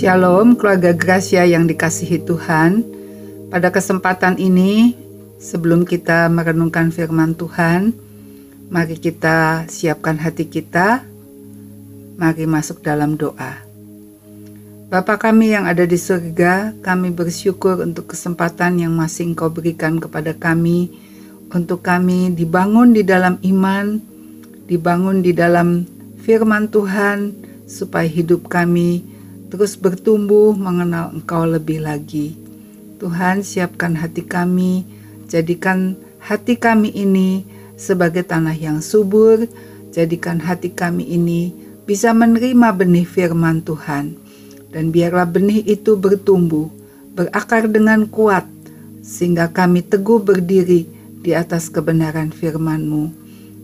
Shalom keluarga Gracia yang dikasihi Tuhan. Pada kesempatan ini, sebelum kita merenungkan firman Tuhan, mari kita siapkan hati kita. Mari masuk dalam doa. Bapa kami yang ada di surga, kami bersyukur untuk kesempatan yang masih Engkau berikan kepada kami, untuk kami dibangun di dalam iman, dibangun di dalam firman Tuhan, supaya hidup kami terus bertumbuh mengenal Engkau lebih lagi. Tuhan, siapkan hati kami, jadikan hati kami ini sebagai tanah yang subur, jadikan hati kami ini bisa menerima benih firman Tuhan. Dan biarlah benih itu bertumbuh, berakar dengan kuat, sehingga kami teguh berdiri di atas kebenaran firman-Mu.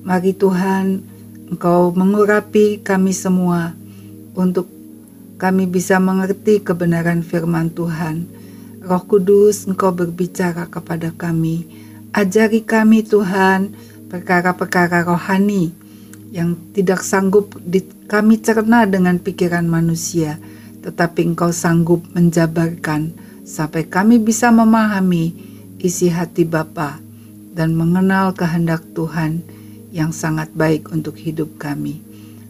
Mari Tuhan, Engkau mengurapi kami semua untuk kami bisa mengerti kebenaran firman Tuhan. Roh Kudus, Engkau berbicara kepada kami. Ajari kami Tuhan perkara-perkara rohani yang tidak sanggup di, kami cerna dengan pikiran manusia, tetapi Engkau sanggup menjabarkan sampai kami bisa memahami isi hati Bapa dan mengenal kehendak Tuhan yang sangat baik untuk hidup kami.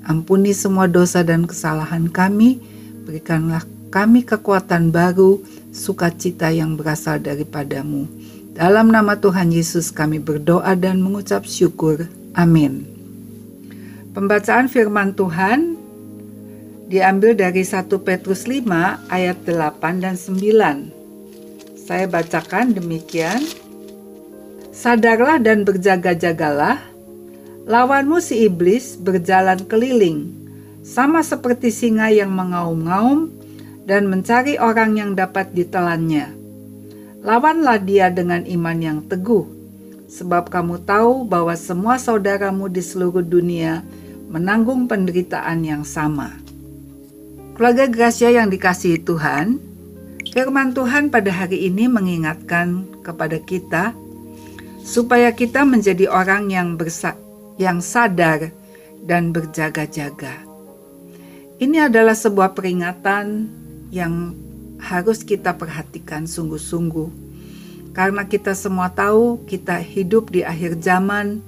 Ampuni semua dosa dan kesalahan kami Berikanlah kami kekuatan baru, sukacita yang berasal daripadamu. Dalam nama Tuhan Yesus kami berdoa dan mengucap syukur. Amin. Pembacaan firman Tuhan diambil dari 1 Petrus 5 ayat 8 dan 9. Saya bacakan demikian. Sadarlah dan berjaga-jagalah, lawanmu si iblis berjalan keliling sama seperti singa yang mengaum-ngaum dan mencari orang yang dapat ditelannya. Lawanlah dia dengan iman yang teguh, sebab kamu tahu bahwa semua saudaramu di seluruh dunia menanggung penderitaan yang sama. Keluarga Gracia yang dikasihi Tuhan, firman Tuhan pada hari ini mengingatkan kepada kita supaya kita menjadi orang yang bersa yang sadar dan berjaga-jaga. Ini adalah sebuah peringatan yang harus kita perhatikan sungguh-sungguh, karena kita semua tahu kita hidup di akhir zaman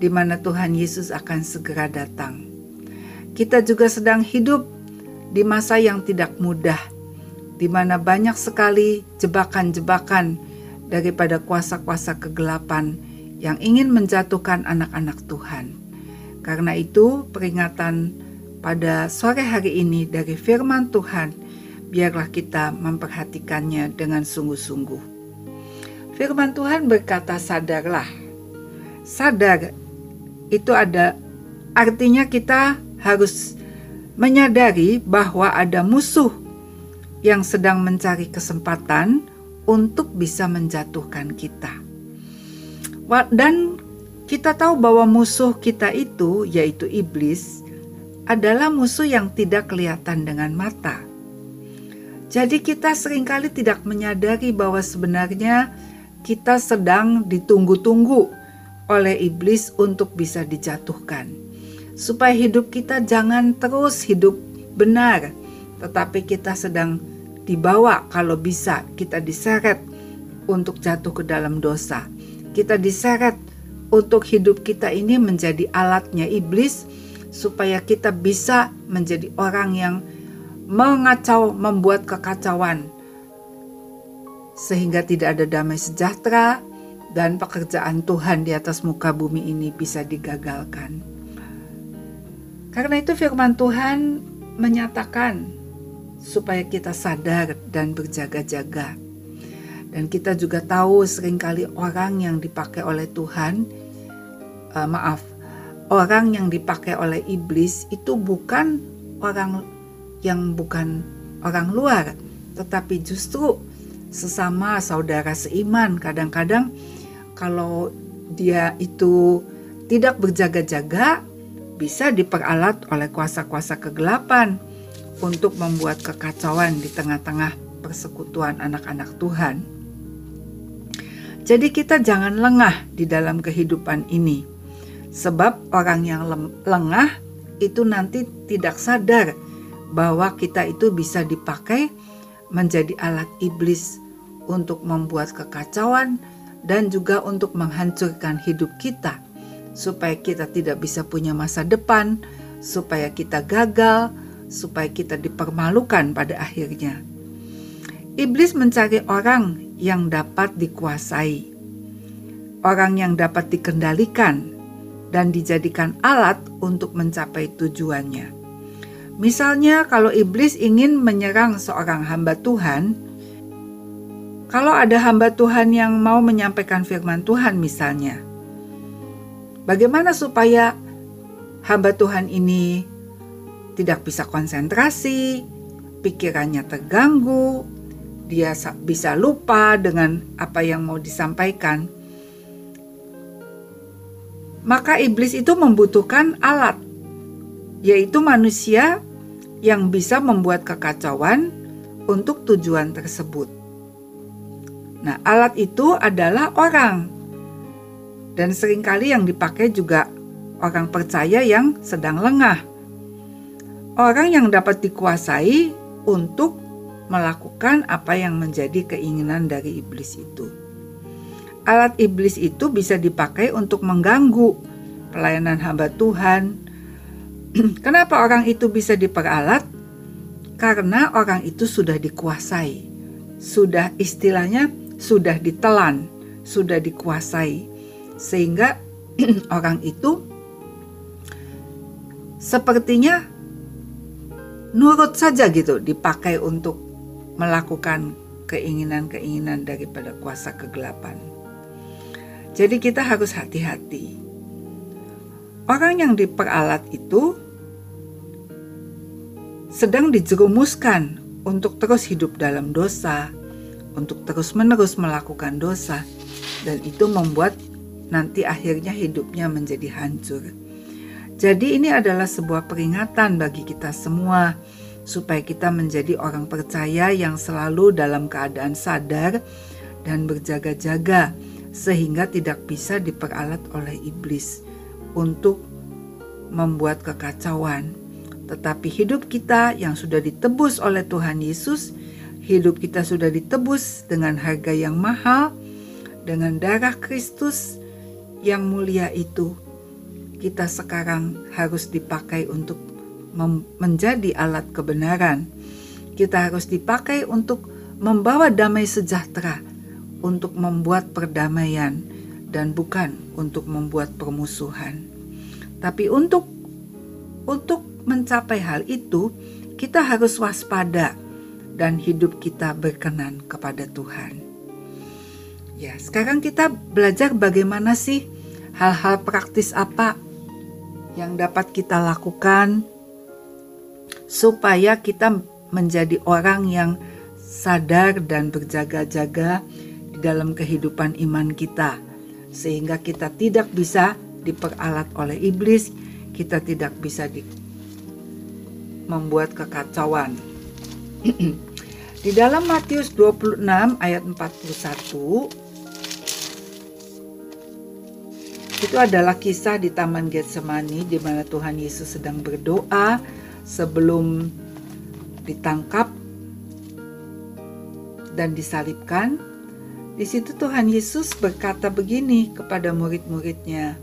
di mana Tuhan Yesus akan segera datang. Kita juga sedang hidup di masa yang tidak mudah, di mana banyak sekali jebakan-jebakan daripada kuasa-kuasa kegelapan yang ingin menjatuhkan anak-anak Tuhan. Karena itu, peringatan pada sore hari ini dari firman Tuhan, biarlah kita memperhatikannya dengan sungguh-sungguh. Firman Tuhan berkata sadarlah. Sadar itu ada artinya kita harus menyadari bahwa ada musuh yang sedang mencari kesempatan untuk bisa menjatuhkan kita. Dan kita tahu bahwa musuh kita itu yaitu iblis adalah musuh yang tidak kelihatan dengan mata. Jadi kita sering kali tidak menyadari bahwa sebenarnya kita sedang ditunggu-tunggu oleh iblis untuk bisa dijatuhkan. Supaya hidup kita jangan terus hidup benar, tetapi kita sedang dibawa kalau bisa kita diseret untuk jatuh ke dalam dosa. Kita diseret untuk hidup kita ini menjadi alatnya iblis supaya kita bisa menjadi orang yang mengacau, membuat kekacauan, sehingga tidak ada damai sejahtera dan pekerjaan Tuhan di atas muka bumi ini bisa digagalkan. Karena itu, Firman Tuhan menyatakan supaya kita sadar dan berjaga-jaga. Dan kita juga tahu sering kali orang yang dipakai oleh Tuhan, uh, maaf, orang yang dipakai oleh iblis itu bukan orang yang bukan orang luar, tetapi justru sesama saudara seiman. Kadang-kadang kalau dia itu tidak berjaga-jaga, bisa diperalat oleh kuasa-kuasa kegelapan untuk membuat kekacauan di tengah-tengah persekutuan anak-anak Tuhan. Jadi kita jangan lengah di dalam kehidupan ini Sebab orang yang lengah itu nanti tidak sadar bahwa kita itu bisa dipakai menjadi alat iblis untuk membuat kekacauan dan juga untuk menghancurkan hidup kita, supaya kita tidak bisa punya masa depan, supaya kita gagal, supaya kita dipermalukan pada akhirnya. Iblis mencari orang yang dapat dikuasai, orang yang dapat dikendalikan, dan dijadikan alat untuk mencapai tujuannya. Misalnya, kalau iblis ingin menyerang seorang hamba Tuhan, kalau ada hamba Tuhan yang mau menyampaikan firman Tuhan, misalnya, bagaimana supaya hamba Tuhan ini tidak bisa konsentrasi, pikirannya terganggu, dia bisa lupa dengan apa yang mau disampaikan. Maka iblis itu membutuhkan alat yaitu manusia yang bisa membuat kekacauan untuk tujuan tersebut. Nah, alat itu adalah orang. Dan sering kali yang dipakai juga orang percaya yang sedang lengah. Orang yang dapat dikuasai untuk melakukan apa yang menjadi keinginan dari iblis itu. Alat iblis itu bisa dipakai untuk mengganggu pelayanan hamba Tuhan, Kenapa orang itu bisa diperalat? Karena orang itu sudah dikuasai, sudah istilahnya sudah ditelan, sudah dikuasai, sehingga orang itu sepertinya nurut saja gitu, dipakai untuk melakukan keinginan-keinginan daripada kuasa kegelapan. Jadi, kita harus hati-hati. Orang yang diperalat itu sedang dijerumuskan untuk terus hidup dalam dosa, untuk terus-menerus melakukan dosa, dan itu membuat nanti akhirnya hidupnya menjadi hancur. Jadi, ini adalah sebuah peringatan bagi kita semua, supaya kita menjadi orang percaya yang selalu dalam keadaan sadar dan berjaga-jaga, sehingga tidak bisa diperalat oleh iblis untuk membuat kekacauan tetapi hidup kita yang sudah ditebus oleh Tuhan Yesus, hidup kita sudah ditebus dengan harga yang mahal, dengan darah Kristus yang mulia itu. Kita sekarang harus dipakai untuk menjadi alat kebenaran. Kita harus dipakai untuk membawa damai sejahtera, untuk membuat perdamaian, dan bukan untuk membuat permusuhan. Tapi untuk untuk mencapai hal itu, kita harus waspada dan hidup kita berkenan kepada Tuhan. Ya, sekarang kita belajar bagaimana sih hal-hal praktis apa yang dapat kita lakukan supaya kita menjadi orang yang sadar dan berjaga-jaga dalam kehidupan iman kita, sehingga kita tidak bisa diperalat oleh iblis, kita tidak bisa di membuat kekacauan. Di dalam Matius 26 ayat 41 itu adalah kisah di Taman Getsemani di mana Tuhan Yesus sedang berdoa sebelum ditangkap dan disalibkan. Di situ Tuhan Yesus berkata begini kepada murid-muridnya,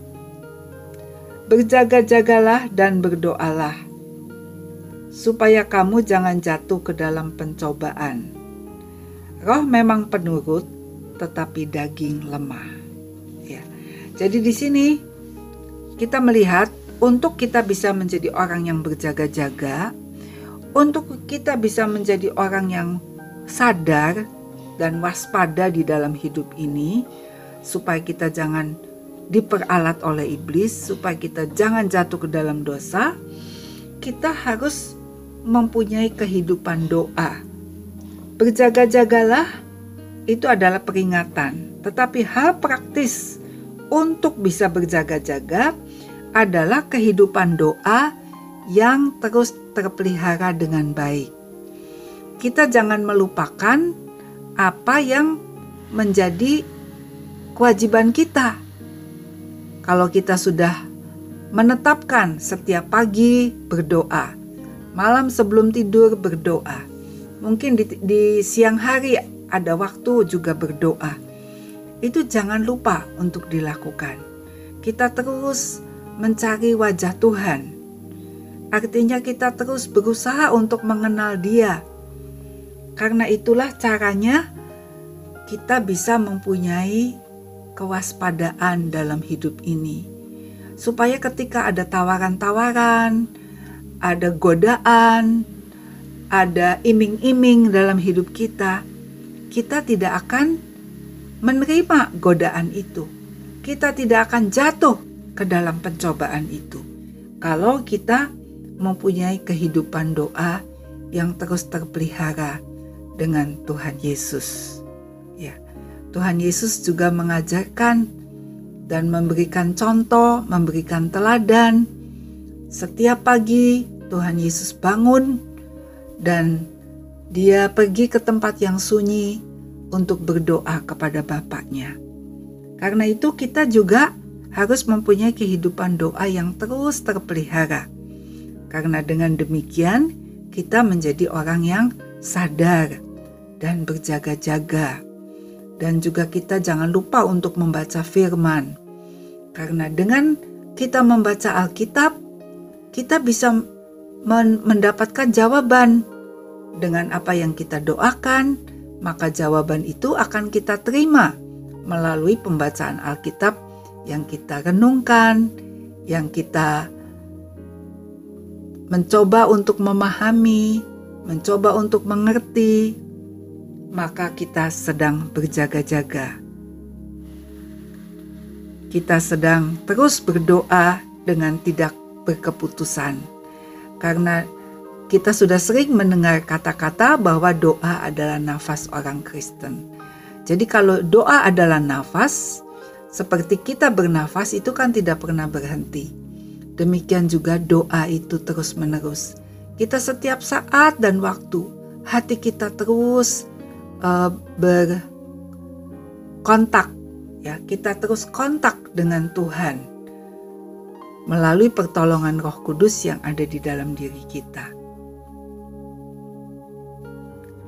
Berjaga-jagalah dan berdoalah supaya kamu jangan jatuh ke dalam pencobaan. Roh memang penurut, tetapi daging lemah. Ya. Jadi di sini kita melihat untuk kita bisa menjadi orang yang berjaga-jaga, untuk kita bisa menjadi orang yang sadar dan waspada di dalam hidup ini, supaya kita jangan diperalat oleh iblis, supaya kita jangan jatuh ke dalam dosa, kita harus mempunyai kehidupan doa. Berjaga-jagalah itu adalah peringatan, tetapi hal praktis untuk bisa berjaga-jaga adalah kehidupan doa yang terus terpelihara dengan baik. Kita jangan melupakan apa yang menjadi kewajiban kita. Kalau kita sudah menetapkan setiap pagi berdoa, malam sebelum tidur berdoa. Mungkin di, di siang hari ada waktu juga berdoa. Itu jangan lupa untuk dilakukan. Kita terus mencari wajah Tuhan. Artinya kita terus berusaha untuk mengenal Dia. Karena itulah caranya kita bisa mempunyai kewaspadaan dalam hidup ini. Supaya ketika ada tawaran-tawaran, ada godaan, ada iming-iming dalam hidup kita, kita tidak akan menerima godaan itu. Kita tidak akan jatuh ke dalam pencobaan itu. Kalau kita mempunyai kehidupan doa yang terus terpelihara dengan Tuhan Yesus. Ya. Tuhan Yesus juga mengajarkan dan memberikan contoh, memberikan teladan. Setiap pagi Tuhan Yesus bangun dan dia pergi ke tempat yang sunyi untuk berdoa kepada Bapaknya. Karena itu kita juga harus mempunyai kehidupan doa yang terus terpelihara. Karena dengan demikian kita menjadi orang yang sadar dan berjaga-jaga. Dan juga kita jangan lupa untuk membaca firman. Karena dengan kita membaca Alkitab, kita bisa mendapatkan jawaban dengan apa yang kita doakan, maka jawaban itu akan kita terima melalui pembacaan Alkitab yang kita renungkan, yang kita mencoba untuk memahami, mencoba untuk mengerti, maka kita sedang berjaga-jaga. Kita sedang terus berdoa dengan tidak berkeputusan, karena kita sudah sering mendengar kata-kata bahwa doa adalah nafas orang Kristen. Jadi kalau doa adalah nafas, seperti kita bernafas itu kan tidak pernah berhenti. Demikian juga doa itu terus-menerus. Kita setiap saat dan waktu, hati kita terus uh, berkontak ya, kita terus kontak dengan Tuhan melalui pertolongan Roh Kudus yang ada di dalam diri kita.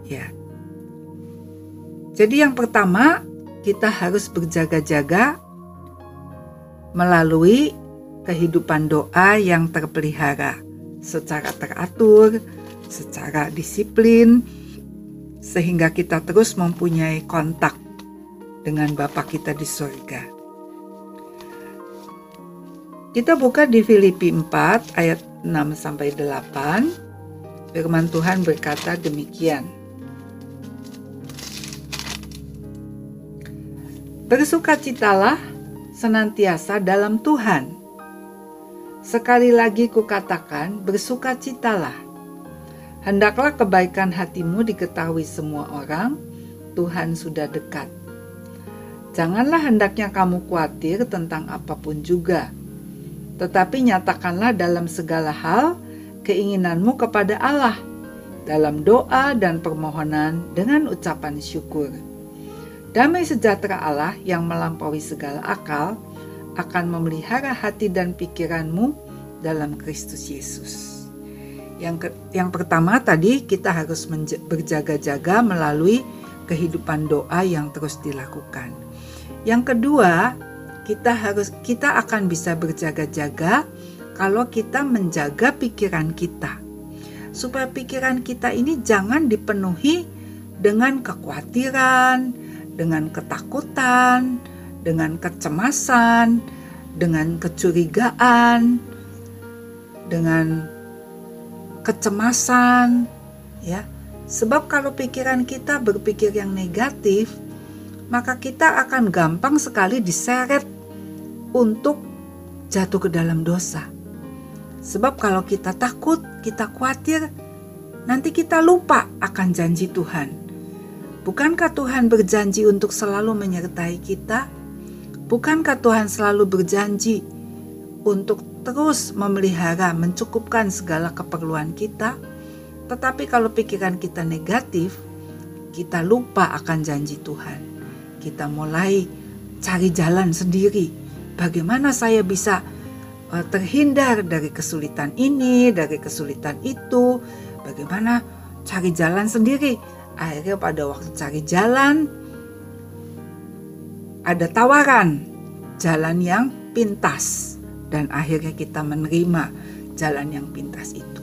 Ya. Jadi yang pertama, kita harus berjaga-jaga melalui kehidupan doa yang terpelihara secara teratur, secara disiplin, sehingga kita terus mempunyai kontak dengan Bapa kita di surga. Kita buka di Filipi 4 ayat 6 sampai 8. Firman Tuhan berkata demikian. Bersukacitalah senantiasa dalam Tuhan. Sekali lagi kukatakan, bersukacitalah. Hendaklah kebaikan hatimu diketahui semua orang, Tuhan sudah dekat. Janganlah hendaknya kamu khawatir tentang apa pun juga, tetapi nyatakanlah dalam segala hal keinginanmu kepada Allah dalam doa dan permohonan dengan ucapan syukur Damai sejahtera Allah yang melampaui segala akal akan memelihara hati dan pikiranmu dalam Kristus Yesus. Yang ke, yang pertama tadi kita harus berjaga-jaga melalui kehidupan doa yang terus dilakukan. Yang kedua, kita harus kita akan bisa berjaga-jaga kalau kita menjaga pikiran kita. Supaya pikiran kita ini jangan dipenuhi dengan kekhawatiran, dengan ketakutan, dengan kecemasan, dengan kecurigaan, dengan kecemasan, ya. Sebab kalau pikiran kita berpikir yang negatif, maka kita akan gampang sekali diseret untuk jatuh ke dalam dosa. Sebab kalau kita takut, kita khawatir, nanti kita lupa akan janji Tuhan. Bukankah Tuhan berjanji untuk selalu menyertai kita? Bukankah Tuhan selalu berjanji untuk terus memelihara, mencukupkan segala keperluan kita? Tetapi kalau pikiran kita negatif, kita lupa akan janji Tuhan. Kita mulai cari jalan sendiri. Bagaimana saya bisa uh, terhindar dari kesulitan ini, dari kesulitan itu. Bagaimana cari jalan sendiri? Akhirnya pada waktu cari jalan ada tawaran jalan yang pintas dan akhirnya kita menerima jalan yang pintas itu.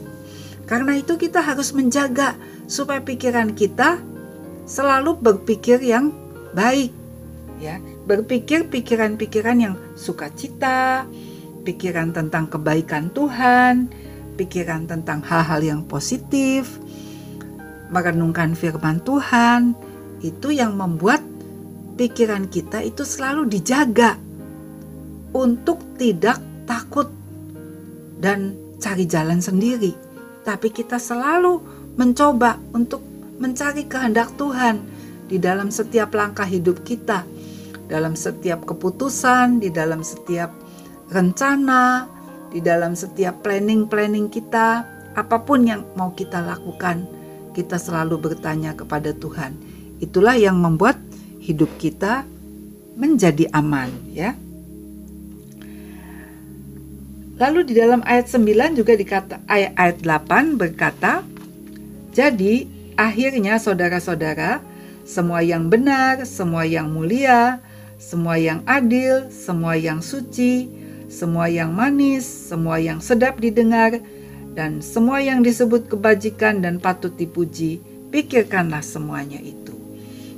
Karena itu kita harus menjaga supaya pikiran kita selalu berpikir yang baik ya berpikir pikiran-pikiran yang sukacita pikiran tentang kebaikan Tuhan pikiran tentang hal-hal yang positif merenungkan firman Tuhan itu yang membuat pikiran kita itu selalu dijaga untuk tidak takut dan cari jalan sendiri tapi kita selalu mencoba untuk mencari kehendak Tuhan di dalam setiap langkah hidup kita dalam setiap keputusan, di dalam setiap rencana, di dalam setiap planning-planning kita, apa pun yang mau kita lakukan, kita selalu bertanya kepada Tuhan. Itulah yang membuat hidup kita menjadi aman, ya. Lalu di dalam ayat 9 juga dikata ayat, ayat 8 berkata, "Jadi akhirnya saudara-saudara, semua yang benar, semua yang mulia, semua yang adil, semua yang suci, semua yang manis, semua yang sedap didengar, dan semua yang disebut kebajikan dan patut dipuji, pikirkanlah semuanya itu.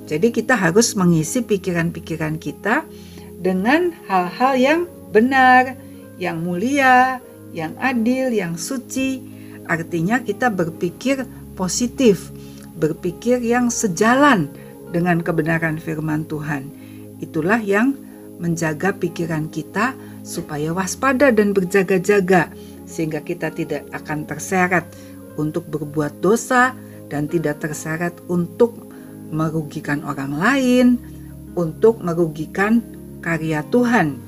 Jadi kita harus mengisi pikiran-pikiran kita dengan hal-hal yang benar, yang mulia, yang adil, yang suci. Artinya kita berpikir positif, berpikir yang sejalan dengan kebenaran firman Tuhan Itulah yang menjaga pikiran kita supaya waspada dan berjaga-jaga sehingga kita tidak akan terseret untuk berbuat dosa dan tidak terseret untuk merugikan orang lain, untuk merugikan karya Tuhan,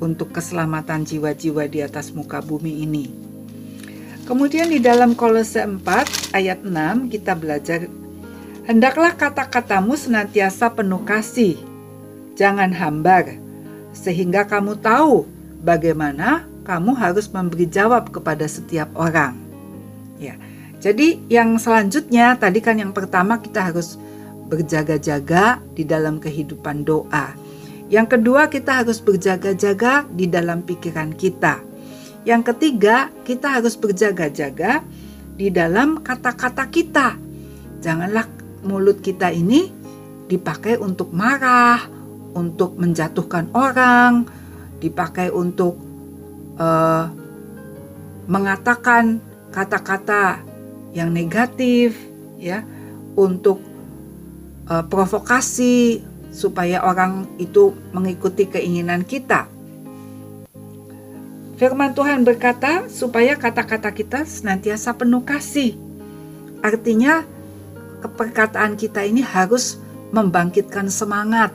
untuk keselamatan jiwa-jiwa di atas muka bumi ini. Kemudian di dalam Kolose 4 ayat 6 kita belajar Hendaklah kata-katamu senantiasa penuh kasih, jangan hambar, sehingga kamu tahu bagaimana kamu harus memberi jawab kepada setiap orang. Ya, jadi yang selanjutnya tadi kan yang pertama kita harus berjaga-jaga di dalam kehidupan doa. Yang kedua kita harus berjaga-jaga di dalam pikiran kita. Yang ketiga kita harus berjaga-jaga di dalam kata-kata kita. Janganlah mulut kita ini dipakai untuk marah, untuk menjatuhkan orang, dipakai untuk uh, mengatakan kata-kata yang negatif, ya, untuk uh, provokasi supaya orang itu mengikuti keinginan kita. Firman Tuhan berkata supaya kata-kata kita senantiasa penuh kasih. Artinya perkataan kita ini harus membangkitkan semangat,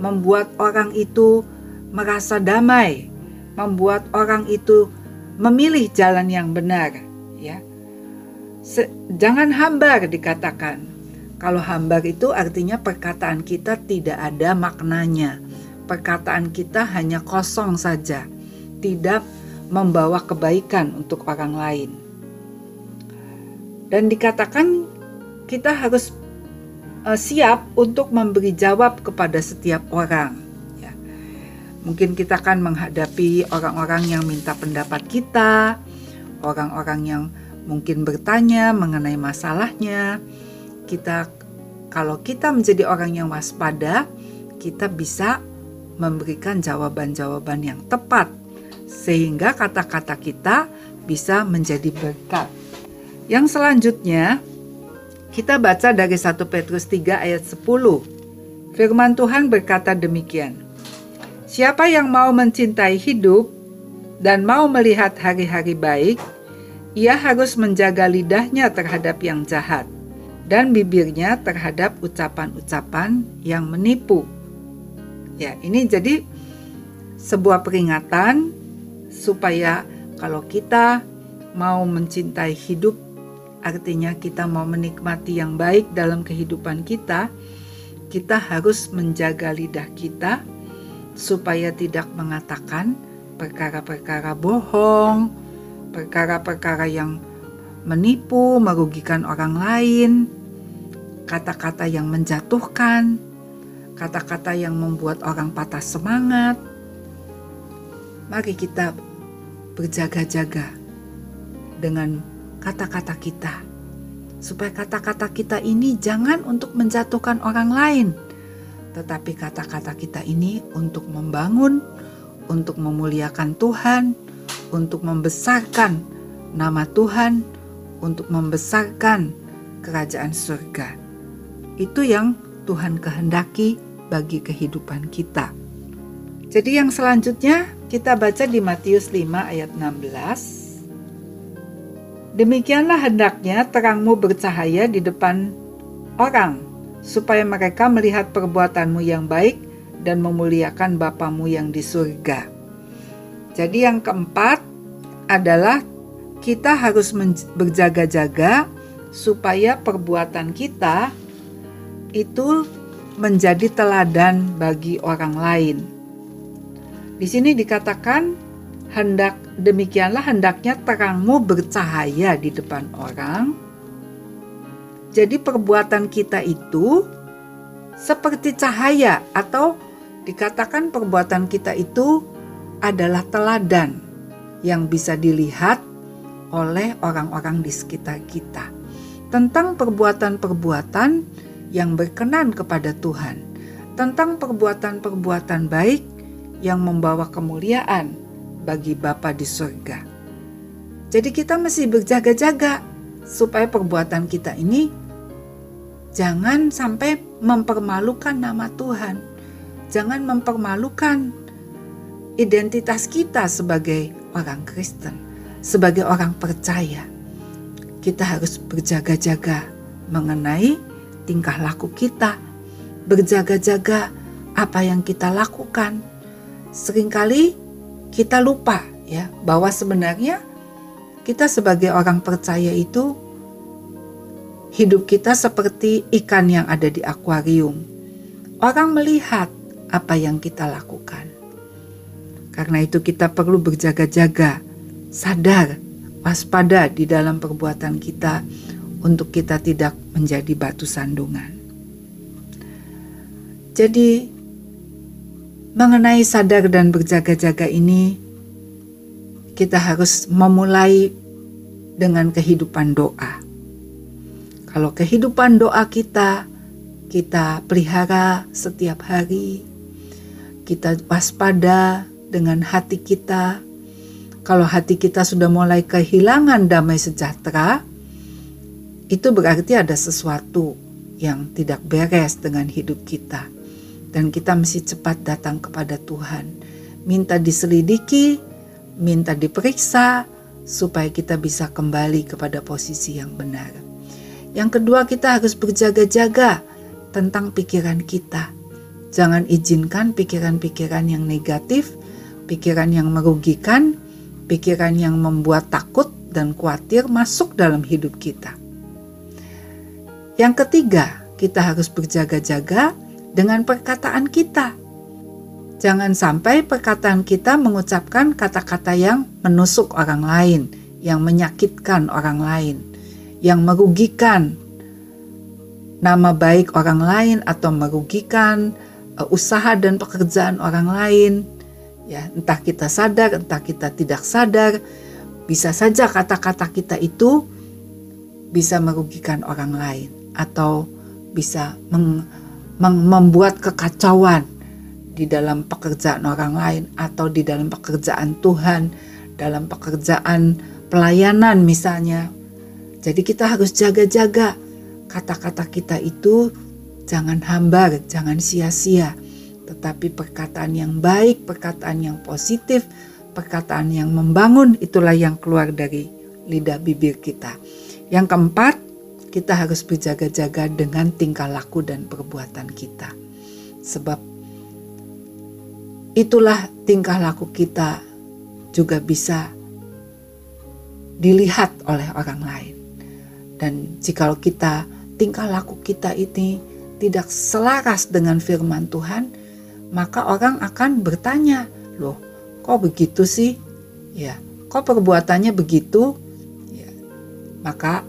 membuat orang itu merasa damai, membuat orang itu memilih jalan yang benar, ya. Jangan hambar dikatakan. Kalau hambar itu artinya perkataan kita tidak ada maknanya. Perkataan kita hanya kosong saja, tidak membawa kebaikan untuk orang lain. Dan dikatakan kita harus uh, siap untuk memberi jawab kepada setiap orang. Ya. Mungkin kita akan menghadapi orang-orang yang minta pendapat kita, orang-orang yang mungkin bertanya mengenai masalahnya. Kita kalau kita menjadi orang yang waspada, kita bisa memberikan jawaban-jawaban yang tepat sehingga kata-kata kita bisa menjadi berkat. Yang selanjutnya, kita baca dari 1 Petrus 3 ayat 10. Firman Tuhan berkata demikian. Siapa yang mau mencintai hidup dan mau melihat hari-hari baik, ia harus menjaga lidahnya terhadap yang jahat dan bibirnya terhadap ucapan-ucapan yang menipu. Ya, ini jadi sebuah peringatan supaya kalau kita mau mencintai hidup artinya kita mau menikmati yang baik dalam kehidupan kita, kita harus menjaga lidah kita supaya tidak mengatakan perkara-perkara bohong, perkara-perkara yang menipu, merugikan orang lain, kata-kata yang menjatuhkan, kata-kata yang membuat orang patah semangat. Mari kita berjaga-jaga dengan kata-kata kita, supaya kata-kata kita ini jangan untuk menjatuhkan orang lain, tetapi kata-kata kita ini untuk membangun, untuk memuliakan Tuhan, untuk membesarkan nama Tuhan, untuk membesarkan kerajaan surga. Itu yang Tuhan kehendaki bagi kehidupan kita. Jadi yang selanjutnya kita baca di Matius 5 ayat 16. Demikianlah hendaknya terangmu bercahaya di depan orang, supaya mereka melihat perbuatanmu yang baik dan memuliakan Bapamu yang di surga. Jadi yang keempat adalah kita harus berjaga-jaga supaya perbuatan kita itu menjadi teladan bagi orang lain. Di sini dikatakan hendak demikianlah hendaknya terangmu bercahaya di depan orang. Jadi perbuatan kita itu seperti cahaya atau dikatakan perbuatan kita itu adalah teladan yang bisa dilihat oleh orang-orang di sekitar kita tentang perbuatan-perbuatan yang berkenan kepada Tuhan, tentang perbuatan-perbuatan baik yang membawa kemuliaan bagi Bapa di surga. Jadi kita mesti berjaga-jaga supaya perbuatan kita ini jangan sampai mempermalukan nama Tuhan. Jangan mempermalukan identitas kita sebagai orang Kristen sebagai orang percaya, kita harus berjaga-jaga mengenai tingkah laku kita, berjaga-jaga apa yang kita lakukan. Seringkali kita lupa ya bahwa sebenarnya kita sebagai orang percaya itu hidup kita seperti ikan yang ada di akuarium. Orang melihat apa yang kita lakukan. Karena itu kita perlu berjaga-jaga sadar, waspada di dalam perbuatan kita untuk kita tidak menjadi batu sandungan. Jadi, mengenai sadar dan berjaga-jaga ini, kita harus memulai dengan kehidupan doa. Kalau kehidupan doa kita, kita pelihara setiap hari, kita waspada dengan hati kita, kalau hati kita sudah mulai kehilangan damai sejahtera, itu berarti ada sesuatu yang tidak beres dengan hidup kita. Dan kita mesti cepat datang kepada Tuhan. Minta diselidiki, minta diperiksa, supaya kita bisa kembali kepada posisi yang benar. Yang kedua, kita harus berjaga-jaga tentang pikiran kita. Jangan izinkan pikiran-pikiran yang negatif, pikiran yang merugikan, pikiran yang membuat takut dan khawatir masuk dalam hidup kita. Yang ketiga, kita harus berjaga-jaga dengan perkataan kita. Jangan sampai perkataan kita mengucapkan kata-kata yang menusuk orang lain, yang menyakitkan orang lain, yang merugikan nama baik orang lain atau merugikan uh, usaha dan pekerjaan orang lain Ya, entah kita sadar, entah kita tidak sadar, bisa saja kata-kata kita itu bisa merugikan orang lain atau bisa meng, meng, membuat kekacauan di dalam pekerjaan orang lain atau di dalam pekerjaan Tuhan, dalam pekerjaan pelayanan misalnya. Jadi kita harus jaga-jaga kata-kata kita itu jangan hambar, jangan sia-sia tetapi perkataan yang baik, perkataan yang positif, perkataan yang membangun itulah yang keluar dari lidah bibir kita. Yang keempat, kita harus berjaga-jaga dengan tingkah laku dan perbuatan kita. Sebab itulah tingkah laku kita juga bisa dilihat oleh orang lain. Dan jikalau kita tingkah laku kita ini tidak selaras dengan firman Tuhan, maka orang akan bertanya, "Loh, kok begitu sih? Ya, kok perbuatannya begitu? Ya, maka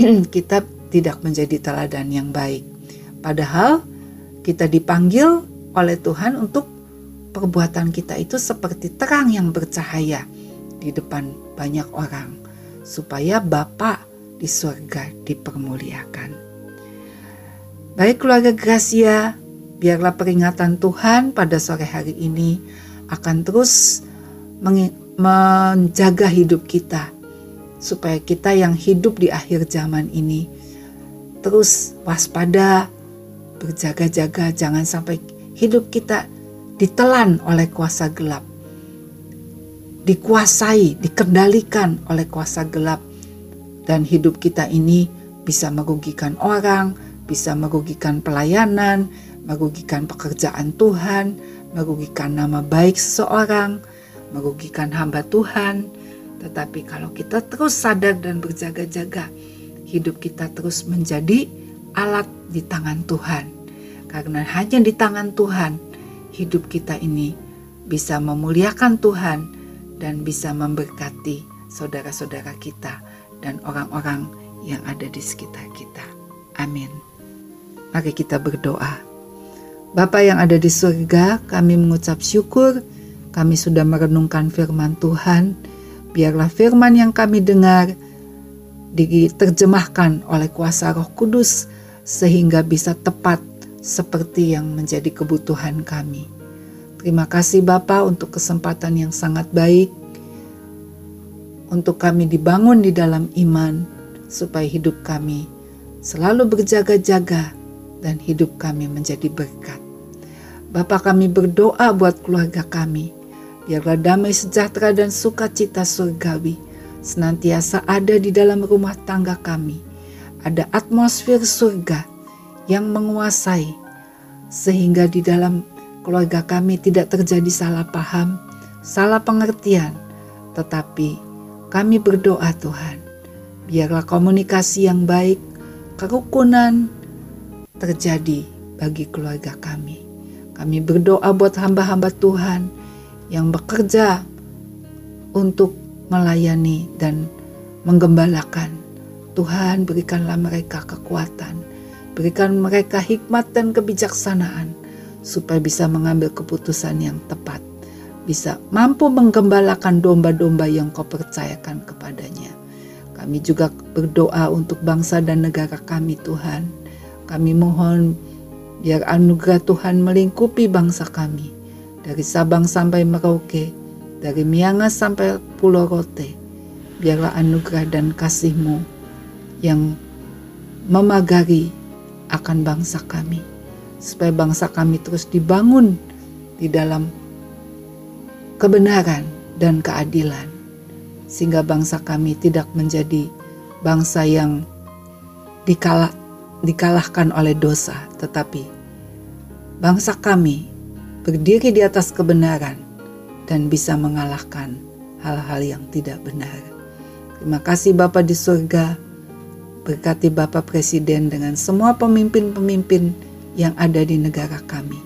kita tidak menjadi teladan yang baik. Padahal kita dipanggil oleh Tuhan untuk perbuatan kita itu seperti terang yang bercahaya di depan banyak orang supaya Bapa di surga dipermuliakan. Baik keluarga Gracia, biarlah peringatan Tuhan pada sore hari ini akan terus menjaga hidup kita supaya kita yang hidup di akhir zaman ini terus waspada, berjaga-jaga jangan sampai hidup kita ditelan oleh kuasa gelap. Dikuasai, dikendalikan oleh kuasa gelap dan hidup kita ini bisa merugikan orang, bisa merugikan pelayanan, merugikan pekerjaan Tuhan, merugikan nama baik seseorang, merugikan hamba Tuhan. Tetapi kalau kita terus sadar dan berjaga-jaga, hidup kita terus menjadi alat di tangan Tuhan. Karena hanya di tangan Tuhan hidup kita ini bisa memuliakan Tuhan dan bisa memberkati saudara-saudara kita dan orang-orang yang ada di sekitar kita. Amin. Mari kita berdoa. Bapa yang ada di surga, kami mengucap syukur kami sudah merenungkan firman Tuhan. Biarlah firman yang kami dengar diterjemahkan oleh kuasa Roh Kudus sehingga bisa tepat seperti yang menjadi kebutuhan kami. Terima kasih Bapa untuk kesempatan yang sangat baik untuk kami dibangun di dalam iman supaya hidup kami selalu berjaga-jaga dan hidup kami menjadi berkat. Bapa kami berdoa buat keluarga kami, biarlah damai sejahtera dan sukacita surgawi senantiasa ada di dalam rumah tangga kami. Ada atmosfer surga yang menguasai sehingga di dalam keluarga kami tidak terjadi salah paham, salah pengertian, tetapi kami berdoa Tuhan, biarlah komunikasi yang baik, kerukunan terjadi bagi keluarga kami. Kami berdoa buat hamba-hamba Tuhan yang bekerja untuk melayani dan menggembalakan. Tuhan berikanlah mereka kekuatan Berikan mereka hikmat dan kebijaksanaan supaya bisa mengambil keputusan yang tepat, bisa mampu menggembalakan domba-domba yang kau percayakan kepadanya. Kami juga berdoa untuk bangsa dan negara kami Tuhan. Kami mohon biar anugerah Tuhan melingkupi bangsa kami. Dari Sabang sampai Merauke, dari Miangas sampai Pulau Rote. Biarlah anugerah dan kasih-Mu yang memagari akan bangsa kami, supaya bangsa kami terus dibangun di dalam kebenaran dan keadilan, sehingga bangsa kami tidak menjadi bangsa yang dikalah, dikalahkan oleh dosa, tetapi bangsa kami berdiri di atas kebenaran dan bisa mengalahkan hal-hal yang tidak benar. Terima kasih Bapa di surga Berkati Bapak Presiden dengan semua pemimpin-pemimpin yang ada di negara kami.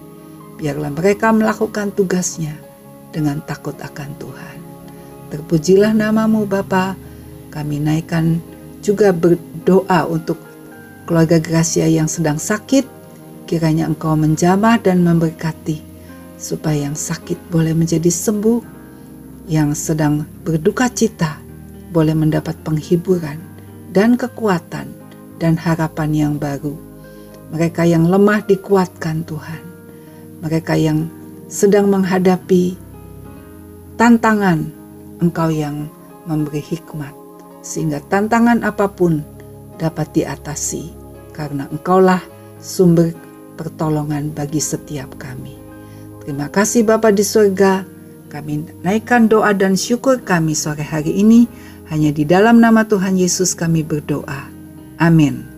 Biarlah mereka melakukan tugasnya dengan takut akan Tuhan. Terpujilah namamu Bapa. Kami naikkan juga berdoa untuk keluarga Gracia yang sedang sakit. Kiranya engkau menjamah dan memberkati supaya yang sakit boleh menjadi sembuh, yang sedang berduka cita boleh mendapat penghiburan, dan kekuatan dan harapan yang baru. Mereka yang lemah dikuatkan Tuhan. Mereka yang sedang menghadapi tantangan, Engkau yang memberi hikmat sehingga tantangan apa pun dapat diatasi karena Engkaulah sumber pertolongan bagi setiap kami. Terima kasih Bapa di surga. Kami naikkan doa dan syukur kami sore hari ini hanya di dalam nama Tuhan Yesus kami berdoa. Amin.